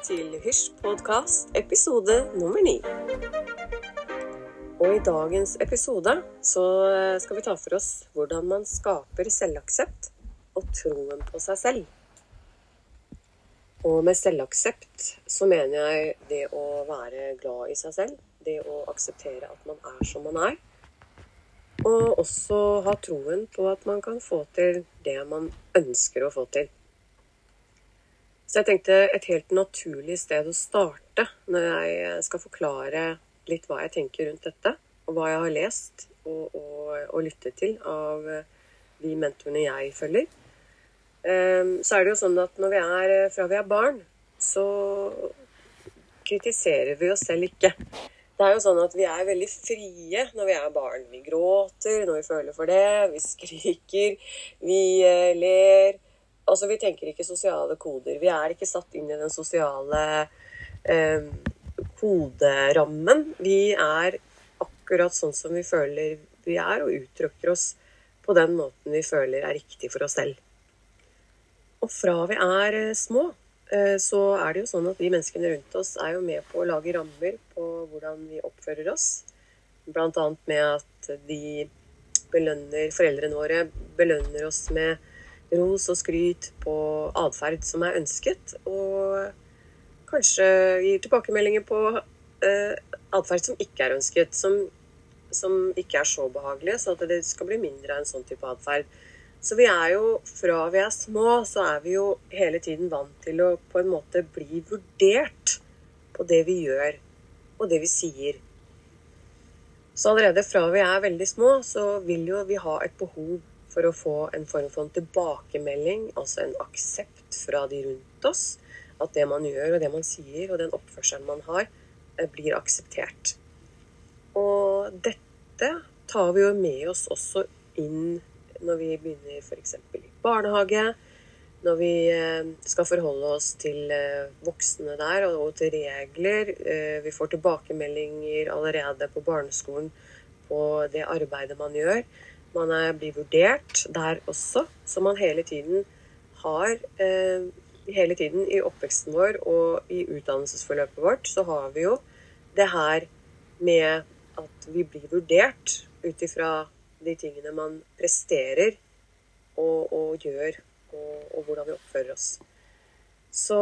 til Hysj podkast episode nummer ni. Og i dagens episode så skal vi ta for oss hvordan man skaper selvaksept og troen på seg selv. Og med selvaksept så mener jeg det å være glad i seg selv. Det å akseptere at man er som man er. Og også ha troen på at man kan få til det man ønsker å få til. Så jeg tenkte et helt naturlig sted å starte når jeg skal forklare litt hva jeg tenker rundt dette, og hva jeg har lest og, og, og lyttet til av de mentorene jeg følger. Ehm, så er det jo sånn at når vi er, fra vi er barn, så kritiserer vi oss selv ikke. Det er jo sånn at vi er veldig frie når vi er barn. Vi gråter når vi føler for det, vi skriker, vi eh, ler. Altså, vi tenker ikke sosiale koder. Vi er ikke satt inn i den sosiale eh, koderammen. Vi er akkurat sånn som vi føler vi er, og uttrykker oss på den måten vi føler er riktig for oss selv. Og fra vi er eh, små, eh, så er det jo sånn at vi menneskene rundt oss er jo med på å lage rammer på hvordan vi oppfører oss. Blant annet med at de belønner foreldrene våre belønner oss med ros og skryt på atferd som er ønsket, og kanskje gir tilbakemeldinger på eh, atferd som ikke er ønsket, som, som ikke er så behagelige, så at det skal bli mindre av en sånn type atferd. Så vi er jo, fra vi er små, så er vi jo hele tiden vant til å på en måte bli vurdert på det vi gjør, og det vi sier. Så allerede fra vi er veldig små, så vil jo vi ha et behov for å få en form for en tilbakemelding, altså en aksept fra de rundt oss. At det man gjør, og det man sier, og den oppførselen man har, blir akseptert. Og dette tar vi jo med oss også inn når vi begynner f.eks. i barnehage. Når vi skal forholde oss til voksne der og til regler. Vi får tilbakemeldinger allerede på barneskolen på det arbeidet man gjør. Man er, blir vurdert der også, så man hele tiden har eh, Hele tiden i oppveksten vår og i utdannelsesforløpet vårt så har vi jo det her med at vi blir vurdert ut ifra de tingene man presterer og, og gjør, og, og, hvordan vi oppfører oss. Så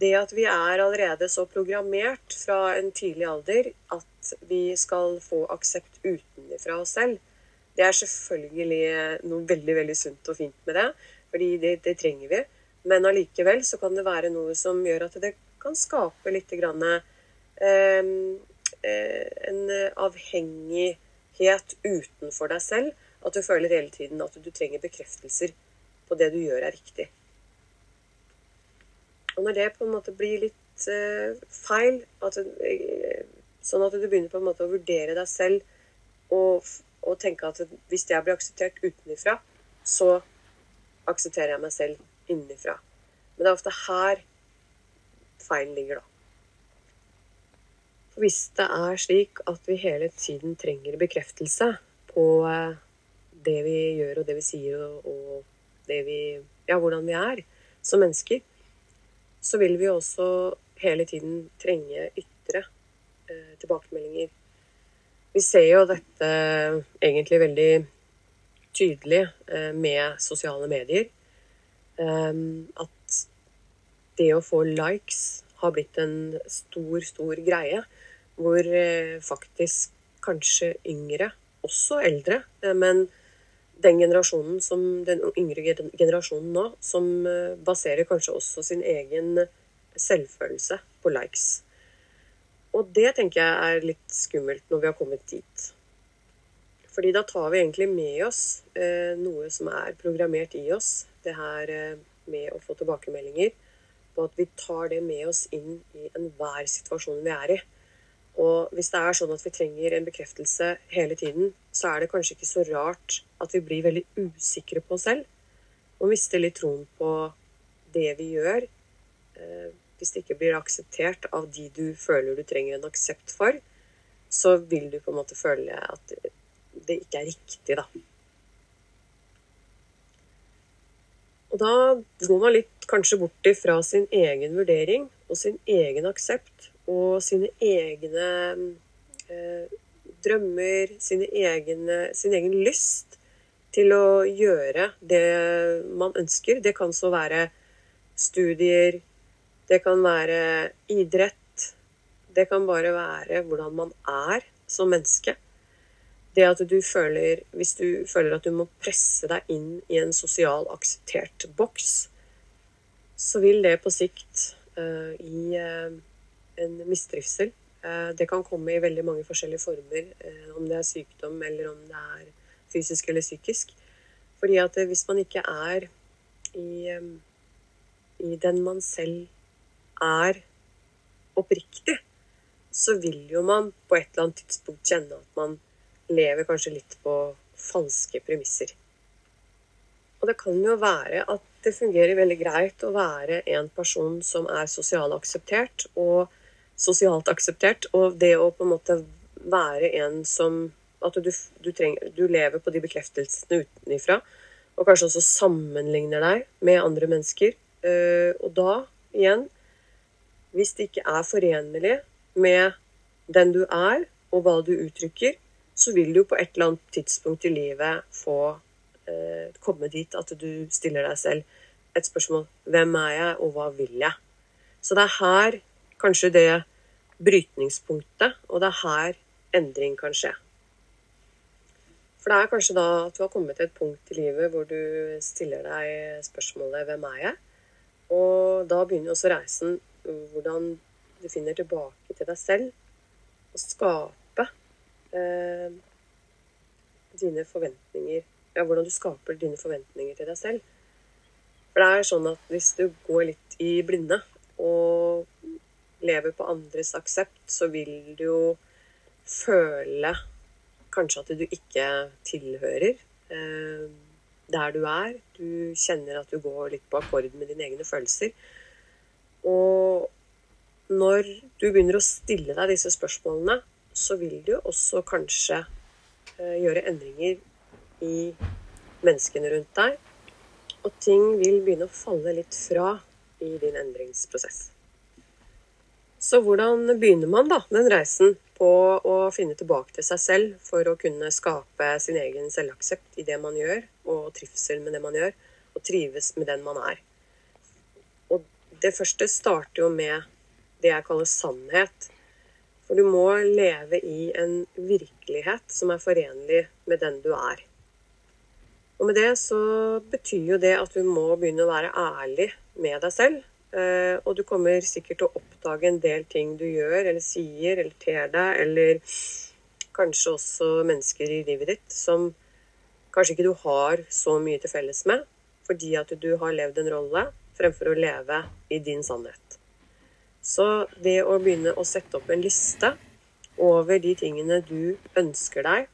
det at vi er allerede så programmert fra en tidlig alder at vi skal få aksept utenfra oss selv, det er selvfølgelig noe veldig veldig sunt og fint med det, fordi det, det trenger vi. Men allikevel så kan det være noe som gjør at det kan skape litt grann, eh, en avhengighet utenfor deg selv. At du føler hele tiden at du trenger bekreftelser på det du gjør, er riktig. Og når det på en måte blir litt eh, feil, at, eh, sånn at du begynner på en måte å vurdere deg selv og og tenke at hvis jeg blir akseptert utenfra, så aksepterer jeg meg selv innenfra. Men det er ofte her feilen ligger, da. For hvis det er slik at vi hele tiden trenger bekreftelse på eh, det vi gjør og det vi sier og det vi Ja, hvordan vi er som mennesker, så vil vi også hele tiden trenge ytre eh, tilbakemeldinger vi ser jo dette egentlig veldig tydelig eh, med sosiale medier. Eh, at det å få likes har blitt en stor, stor greie. Hvor eh, faktisk kanskje yngre, også eldre, men den generasjonen som, den yngre generasjonen nå, som baserer kanskje også sin egen selvfølelse på likes. Og det tenker jeg er litt skummelt når vi har kommet dit. Fordi da tar vi egentlig med oss eh, noe som er programmert i oss. Det her eh, med å få tilbakemeldinger. På at vi tar det med oss inn i enhver situasjon vi er i. Og hvis det er sånn at vi trenger en bekreftelse hele tiden, så er det kanskje ikke så rart at vi blir veldig usikre på oss selv. Og mister litt troen på det vi gjør. Eh, hvis det ikke blir akseptert av de du føler du trenger en aksept for, så vil du på en måte føle at det ikke er riktig, da. Og da går man litt kanskje bort ifra sin egen vurdering, og sin egen aksept og sine egne eh, drømmer, sine egne, sin egen lyst til å gjøre det man ønsker. Det kan så være studier, det kan være idrett, det kan bare være hvordan man er som menneske. Det at du føler Hvis du føler at du må presse deg inn i en sosial akseptert boks, så vil det på sikt uh, gi uh, en mistrivsel. Uh, det kan komme i veldig mange forskjellige former, om det er sykdom eller om det er fysisk eller psykisk. Fordi at hvis man ikke er i, i den man selv er oppriktig, så vil jo man på et eller annet tidspunkt kjenne at man lever kanskje litt på falske premisser. Og det kan jo være at det fungerer veldig greit å være en person som er sosialt akseptert og sosialt akseptert, og det å på en måte være en som At du, du, trenger, du lever på de bekreftelsene utenifra, og kanskje også sammenligner deg med andre mennesker. Eh, og da, igjen, hvis det ikke er forenlig med den du er, og hva du uttrykker, så vil du på et eller annet tidspunkt i livet få eh, komme dit at du stiller deg selv et spørsmål Hvem er jeg, og hva vil jeg? Så det er her kanskje det brytningspunktet, og det er her endring kan skje. For det er kanskje da at du har kommet til et punkt i livet hvor du stiller deg spørsmålet 'Hvem er jeg?' Og da begynner også reisen hvordan du finner tilbake til deg selv og skaper eh, dine forventninger Ja, hvordan du skaper dine forventninger til deg selv. For det er sånn at hvis du går litt i blinde og lever på andres aksept, så vil du jo føle kanskje at du ikke tilhører eh, der du er. Du kjenner at du går litt på akkord med dine egne følelser. Og når du begynner å stille deg disse spørsmålene, så vil du også kanskje eh, gjøre endringer i menneskene rundt deg. Og ting vil begynne å falle litt fra i din endringsprosess. Så hvordan begynner man da den reisen på å finne tilbake til seg selv for å kunne skape sin egen selvaksept i det man gjør, og trivsel med det man gjør, og trives med den man er? Det første starter jo med det jeg kaller sannhet. For du må leve i en virkelighet som er forenlig med den du er. Og med det så betyr jo det at du må begynne å være ærlig med deg selv. Eh, og du kommer sikkert til å oppdage en del ting du gjør eller sier eller ter deg, eller kanskje også mennesker i livet ditt som kanskje ikke du har så mye til felles med, fordi at du har levd en rolle fremfor å leve i din sannhet. Så det å begynne å sette opp en liste over de tingene du ønsker deg,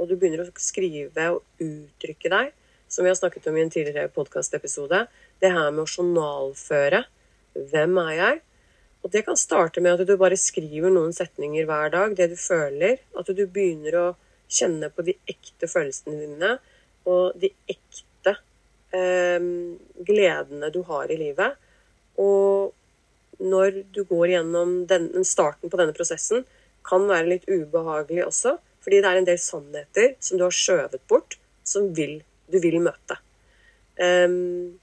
og du begynner å skrive og uttrykke deg, som vi har snakket om i en tidligere podkastepisode, det her med å journalføre hvem er jeg? Og det kan starte med at du bare skriver noen setninger hver dag, det du føler. At du begynner å kjenne på de ekte følelsene dine, og de ekte eh, gledene du har i livet. Og når du går gjennom den, starten på denne prosessen, kan være litt ubehagelig også. Fordi det er en del sannheter som du har skjøvet bort, som vil, du vil møte. Um,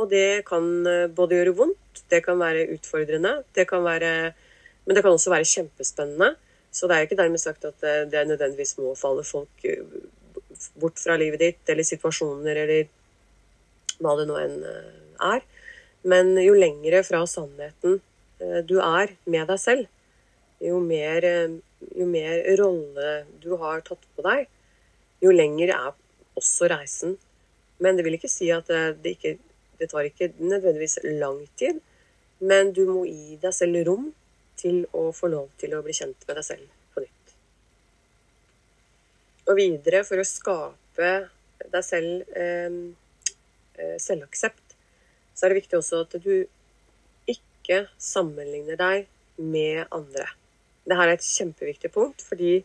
og det kan eh, både gjøre vondt, det kan være utfordrende, det kan være, men det kan også være kjempespennende. Så det er ikke dermed sagt at det, det nødvendigvis må falle folk eh, bort fra livet ditt, eller situasjoner, eller hva det nå enn er. Men jo lengre fra sannheten eh, du er med deg selv, jo mer, eh, jo mer rolle du har tatt på deg, jo lenger er også reisen. Men det vil ikke si at det ikke Det tar ikke nødvendigvis lang tid, men du må gi deg selv rom til å få lov til å bli kjent med deg selv på nytt. Og videre, for å skape deg selv eh, eh selvaksept, så er det viktig også at du ikke sammenligner deg med andre. Dette er et kjempeviktig punkt, fordi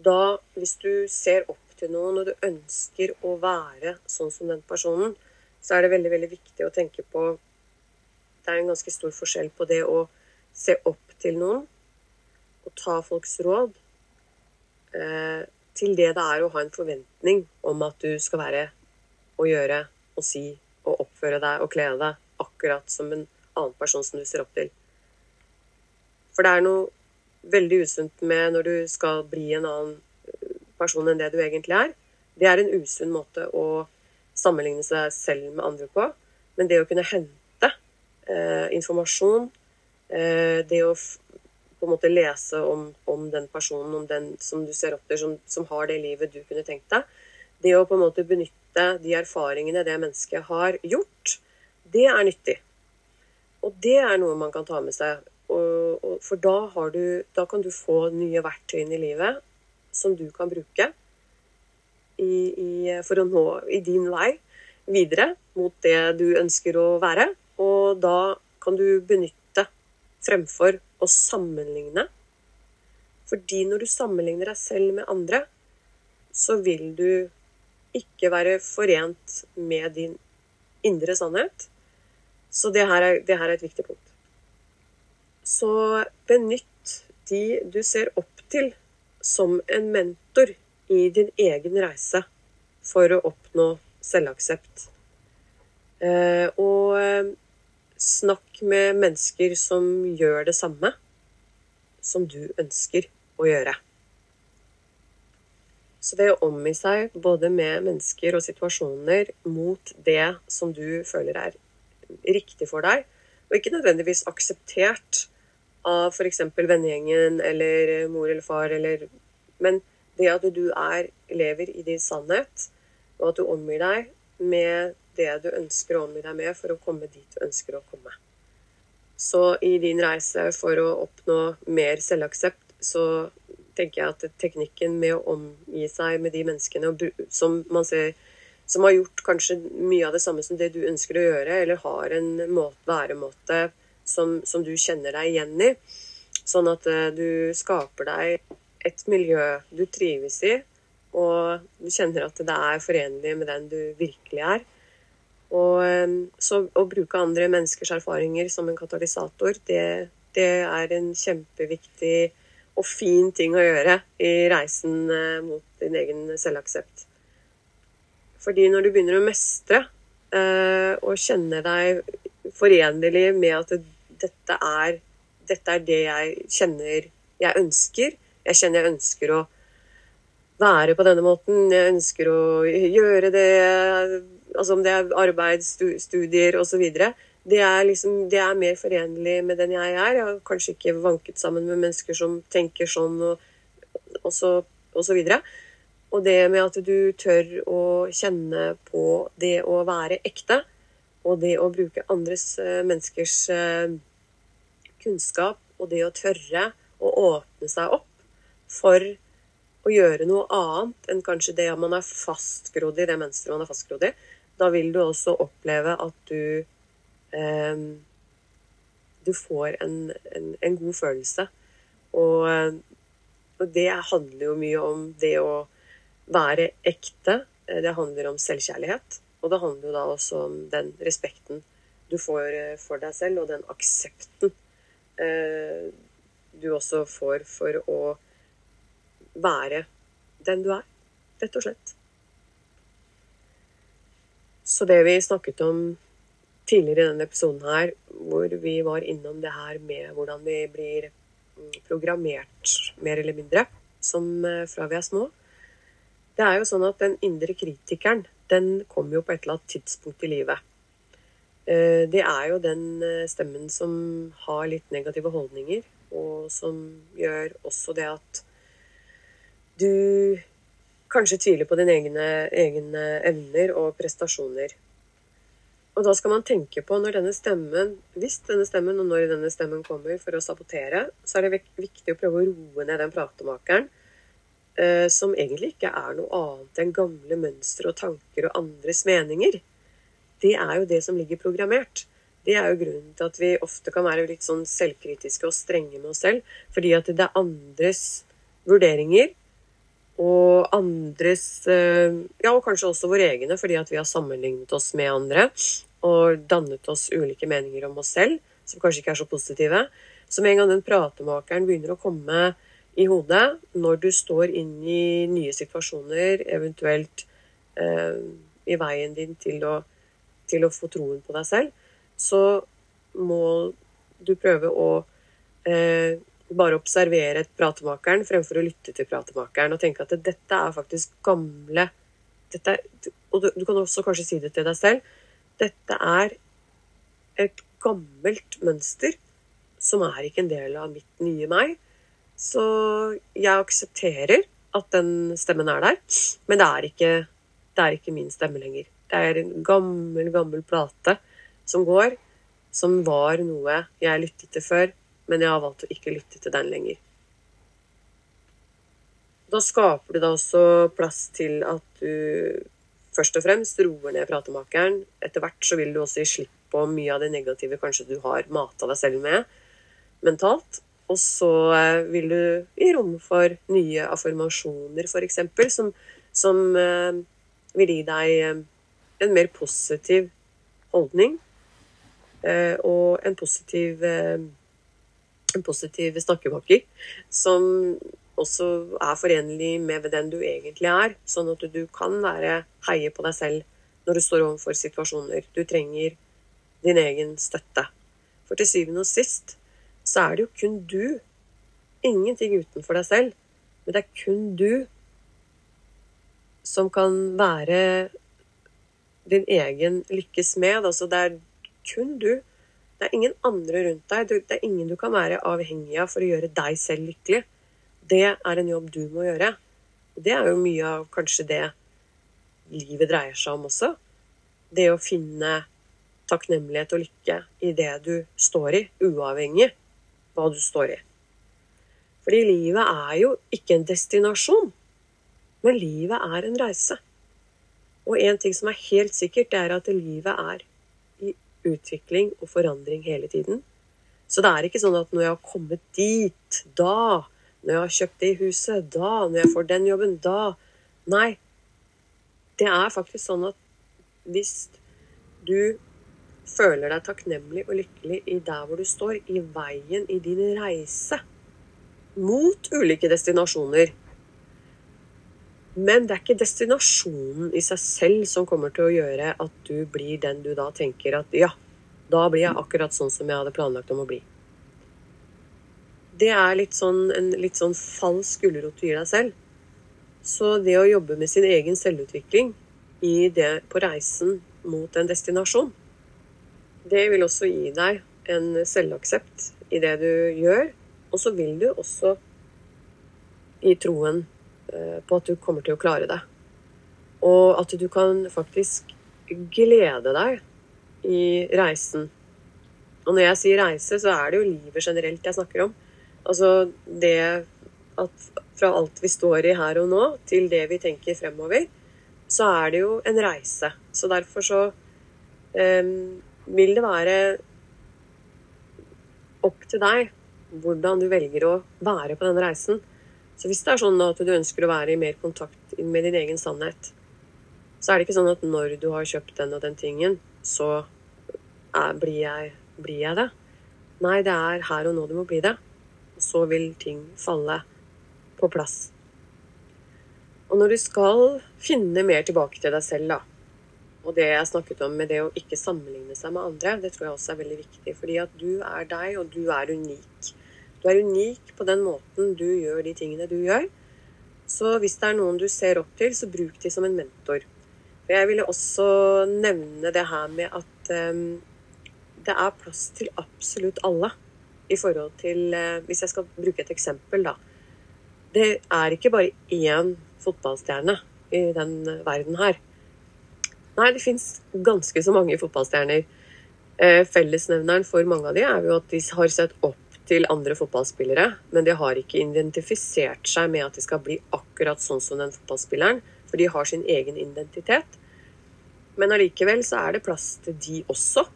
da, hvis du ser opp til noen og du ønsker å være sånn som den personen, så er det veldig, veldig viktig å tenke på det er en ganske stor forskjell på det å se opp til noen og ta folks råd, eh, til det det er å ha en forventning om at du skal være og gjøre og si og oppføre deg og kle deg akkurat som en annen person som du ser opp til. For det er noe veldig usunt med når du skal bli en annen person enn det du egentlig er. Det er en usunn måte å sammenligne seg selv med andre på. Men det å kunne hente eh, informasjon, eh, det å på en måte lese om, om, den personen, om den som du ser opp til, som, som, har det livet du kunne tenkt deg, det å på en måte benytte de erfaringene det mennesket har gjort, det er nyttig. Og det er noe man kan ta med seg. For da, du, da, kan du få nye verktøy inn i livet som du kan bruke i, i, for å nå i din vei videre mot det du ønsker å være. Og da kan du benytte fremfor å sammenligne. Fordi når du sammenligner deg selv med andre, så vil du ikke være forent med din indre sannhet. Så det her er, det her er et viktig punkt. Så benytt de du ser opp til, som en mentor i din egen reise for å oppnå selvaksept. Eh, og eh, snakk med mennesker som gjør det samme som du ønsker å gjøre. Så det å omgi seg både med mennesker og situasjoner mot det som du føler er riktig for deg, og ikke nødvendigvis akseptert av f.eks. vennegjengen eller mor eller far, eller, men det at du er, lever i din sannhet, og at du omgir deg med det du ønsker å omgi deg med for å komme dit du ønsker å komme. Så i din reise for å oppnå mer selvaksept, så tenker jeg at teknikken med å omgi seg med de menneskene som man ser som har gjort kanskje mye av det samme som det du ønsker å gjøre, eller har en måte, væremåte som, som du kjenner deg igjen i. Sånn at eh, du skaper deg et miljø du trives i, og du kjenner at det er forenlig med den du virkelig er. Og så å bruke andre menneskers erfaringer som en katalysator, det, det, er en kjempeviktig og fin ting å gjøre i reisen eh, mot din egen selvaksept. Fordi når du begynner å mestre eh, og kjenne deg forenlig med at dette er, dette er det jeg kjenner jeg ønsker, jeg kjenner jeg ønsker å være på denne måten, jeg ønsker å gjøre det Altså om det er arbeid, studier osv. Det er, liksom, det er mer forenlig med den jeg er. Jeg har kanskje ikke vanket sammen med mennesker som tenker sånn og, og, så, og så videre. Og det med at du tør å kjenne på det å være ekte, og det å bruke andres eh, menneskers eh, kunnskap, og det å tørre å åpne seg opp for å gjøre noe annet enn kanskje det man er fastgrodd i, det mønsteret man er fastgrodd i, da vil du også oppleve at du eh, Du får en, en, en, god følelse. Og, og, det handler jo mye om det å være ekte. Det handler om selvkjærlighet. Og det handler jo da også om den respekten du får eh, for deg selv, og den aksepten eh, du også får for å være den du er, rett og slett. Så det vi snakket om tidligere i denne episoden her, hvor vi var innom det her med hvordan vi blir mm, programmert mer eller mindre som eh, fra vi er små Det er jo sånn at den indre kritikeren, den kommer jo på et eller annet tidspunkt i livet. Eh, det er jo den eh, stemmen som har litt negative holdninger, og som gjør også det at du kanskje tviler på dine egne, egne, evner og prestasjoner. Og da skal man tenke på når denne stemmen, hvis denne stemmen og når denne stemmen kommer for å sabotere, så er det viktig å prøve å roe ned den pratemakeren, eh, som egentlig ikke er noe annet enn gamle mønstre og tanker og andres meninger. Det er jo det som ligger programmert. Det er jo grunnen til at vi ofte kan være litt sånn selvkritiske og strenge med oss selv, fordi at det er andres vurderinger og andres eh, Ja, og kanskje også våre egne, fordi at vi har sammenlignet oss med andre. Og dannet oss ulike meninger om oss selv, som kanskje ikke er så positive. Så med en gang den pratemakeren begynner å komme i hodet når du står inn i nye situasjoner, eventuelt eh, i veien din til å, til å, få troen på deg selv, så må du prøve å eh, bare observere pratemakeren fremfor å lytte til pratemakeren og tenke at dette er faktisk gamle dette, Og du, du kan også kanskje si det til deg selv. Dette er et gammelt mønster som er ikke en del av mitt nye meg. Så jeg aksepterer at den stemmen er der, men det er ikke, det er ikke min stemme lenger. Det er en gammel, gammel plate som går, som var noe jeg lyttet til før, men jeg har valgt å ikke lytte til den lenger. Da skaper du da også plass til at du først og fremst roer ned pratemakeren. Etter hvert så vil du også gi slipp på mye av det negative kanskje du har mata deg selv med mentalt. Og så eh, vil du gi rom for nye affirmasjoner, f.eks., som, som uh, vil gi deg uh, en mer positiv holdning. Og en positiv, en positiv snakkemaker som også er forenlig med den du egentlig er. Sånn at du kan være heie på deg selv når du står overfor situasjoner. Du trenger din egen støtte. For til syvende og sist så er det jo kun du. Ingenting utenfor deg selv. Men det er kun du som kan være din egen lykkes med. Altså det er kun du. Det er ingen andre rundt deg. Det er ingen du kan være avhengig av for å gjøre deg selv lykkelig. Det er en jobb du må gjøre. Det er jo mye av kanskje det livet dreier seg om også. Det å finne takknemlighet og lykke i det du står i, uavhengig hva du står i. Fordi livet er jo ikke en destinasjon, men livet er en reise. Og en ting som er helt sikkert, det er at livet er i utvikling og forandring hele tiden. Så det er ikke sånn at når jeg har kommet dit, da Når jeg har kjøpt det i huset, da Når jeg får den jobben, da Nei. Det er faktisk sånn at hvis du føler deg takknemlig og lykkelig i der hvor du står, i veien i din reise mot ulike destinasjoner. Men det er ikke destinasjonen i seg selv som kommer til å gjøre at du blir den du da tenker at ja, da blir jeg akkurat sånn som jeg hadde planlagt om å bli. Det er litt sånn, en litt sånn falsk gulrot du gir deg selv. Så det å jobbe med sin egen selvutvikling i det på reisen mot en destinasjon, det vil også gi deg en selvaksept i det du gjør. Og så vil du også gi troen eh, på at du kommer til å klare det. Og at du kan faktisk glede deg i reisen. Og når jeg sier reise, så er det jo livet generelt jeg snakker om. Altså det at fra alt vi står i her og nå, til det vi tenker fremover, så er det jo en reise. Så derfor så um, vil det være opp til deg hvordan du velger å være på denne reisen. Så hvis det er sånn at du ønsker å være i mer kontakt med din egen sannhet, så er det ikke sånn at når du har kjøpt den og den tingen, så er, blir, jeg, blir jeg det. Nei, det er her og nå du må bli det. Så vil ting falle på plass. Og når du skal finne mer tilbake til deg selv, da, og det jeg snakket om med det å ikke sammenligne seg med andre, det tror jeg også er veldig viktig. Fordi at du er deg, og du er unik. Du er unik på den måten du gjør de tingene du gjør. Så hvis det er noen du ser opp til, så bruk de som en mentor. For jeg ville også nevne det her med at um, det er plass til absolutt alle. I forhold til uh, Hvis jeg skal bruke et eksempel, da. Det er ikke bare én fotballstjerne i den verden her. Nei, det fins ganske så mange fotballstjerner. Eh, fellesnevneren for mange av de er jo at de har sett opp til andre fotballspillere, men de har ikke identifisert seg med at de skal bli akkurat sånn som den fotballspilleren, for de har sin egen identitet. Men allikevel så er det plass til de også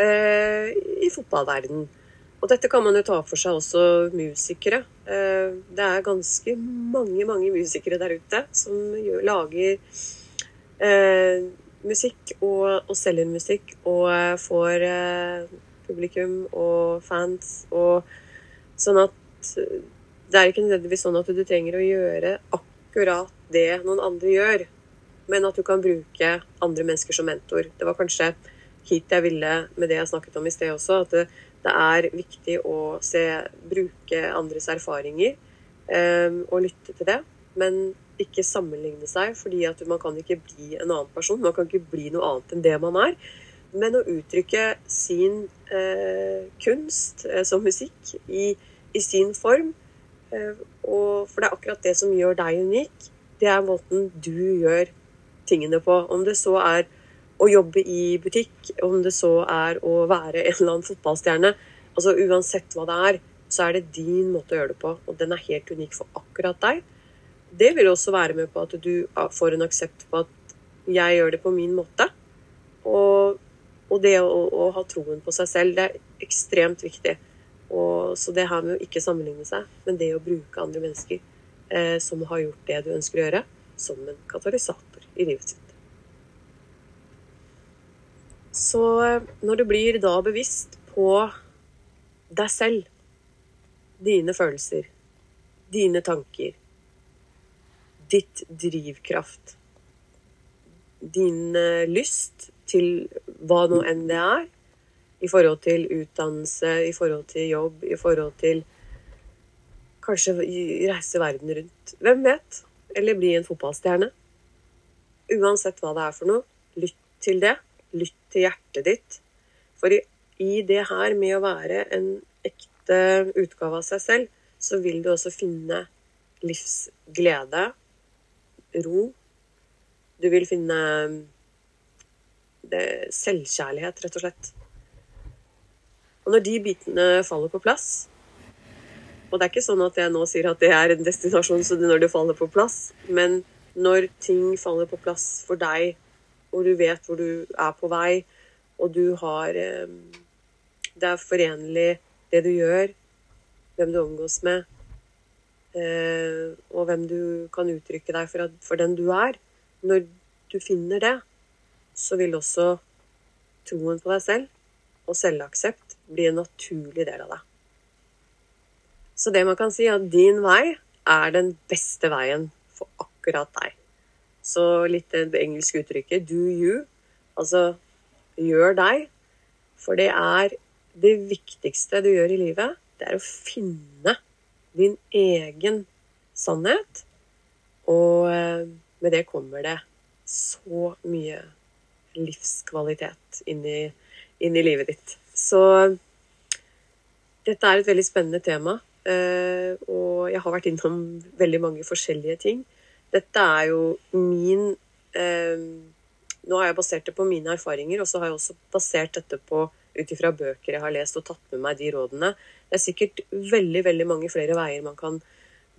eh, i fotballverden. Og dette kan man jo ta for seg også musikere. Eh, det er ganske mange, mange musikere der ute som lager eh, musikk og, og selger musikk og eh, får publikum og fans og sånn at det er ikke nødvendigvis sånn at du trenger å gjøre akkurat det noen andre gjør, men at du kan bruke andre mennesker som mentor. Det var kanskje hit jeg ville med det jeg snakket om i sted også, at det, det er viktig å se, bruke andres erfaringer um, og lytte til det. Men ikke sammenligne seg, fordi man kan ikke bli en annen person. Man kan ikke bli noe annet enn det man er. Men å uttrykke sin eh, kunst eh, som musikk i, i sin form eh, og, For det er akkurat det som gjør deg unik. Det er måten du gjør tingene på. Om det så er å jobbe i butikk, om det så er å være en eller annen fotballstjerne. Altså Uansett hva det er, så er det din måte å gjøre det på. Og den er helt unik for akkurat deg det vil også være med på at du får en aksept på at jeg gjør det på min måte. Og, og det å, å, ha troen på seg selv, det er ekstremt viktig. Og, så det her med å ikke sammenligne seg, men det å bruke andre mennesker eh, som har gjort det du ønsker å gjøre, som en katalysator i livet sitt. Så eh, når du blir da bevisst på deg selv, dine følelser, dine tanker, ditt drivkraft. Din eh, lyst til hva nå enn det er. I forhold til utdannelse, i forhold til jobb, i forhold til Kanskje reise verden rundt. Hvem vet? Eller bli en fotballstjerne. Uansett hva det er for noe, lytt til det. Til hjertet ditt. For i, i det her med å være en ekte utgave av seg selv, så vil du også finne livsglede ro. Du vil finne det, selvkjærlighet, rett og slett. Og når de bitene faller på plass Og det er ikke sånn at jeg nå sier at det er en destinasjon så det når det faller på plass, men når ting faller på plass for deg, og du vet hvor du er på vei, og du har eh, Det er forenlig, det du gjør, hvem du omgås med, Eh, og hvem du kan uttrykke deg for, for, den du er. Når du finner det, så vil også troen på deg selv og selvaksept bli en naturlig del av deg. Så det man kan si, er at din vei er den beste veien for akkurat deg. Så litt det engelske uttrykket 'do you', altså gjør deg. For det er det viktigste du gjør i livet. Det er å finne din egen sannhet. Og eh, med det kommer det så mye livskvalitet inn i, inn i livet ditt. Så dette er et veldig spennende tema. Eh, og jeg har vært innom veldig mange forskjellige ting. Dette er jo min eh, Nå har jeg basert det på mine erfaringer, og så har jeg også basert dette på ut ifra bøker jeg har lest, og tatt med meg de rådene det er sikkert veldig, veldig mange flere veier man kan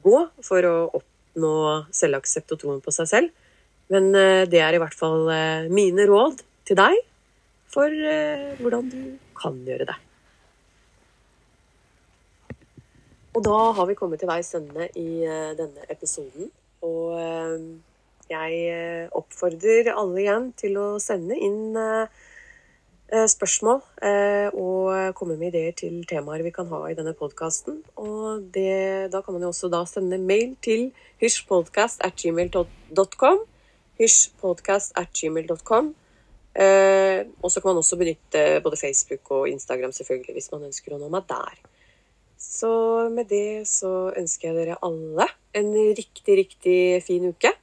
gå for å oppnå selvaksept og troen på seg selv. Men eh, det er i hvert fall eh, mine råd til deg for eh, hvordan du kan gjøre det. Og da har vi kommet til veis ende i denne episoden. Og jeg oppfordrer alle igjen til å sende inn Eh, spørsmål eh, og komme med ideer til temaer vi kan ha i denne podkasten. Og det, da kan man jo også da sende mail til. Hysjpodcast.gmail.com. Eh, og så kan man også benytte både Facebook og Instagram selvfølgelig hvis man ønsker å nå meg der. Så med det så ønsker jeg dere alle en riktig, riktig fin uke.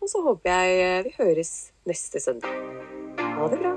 Og så håper jeg eh, vi høres neste søndag. Ha det bra.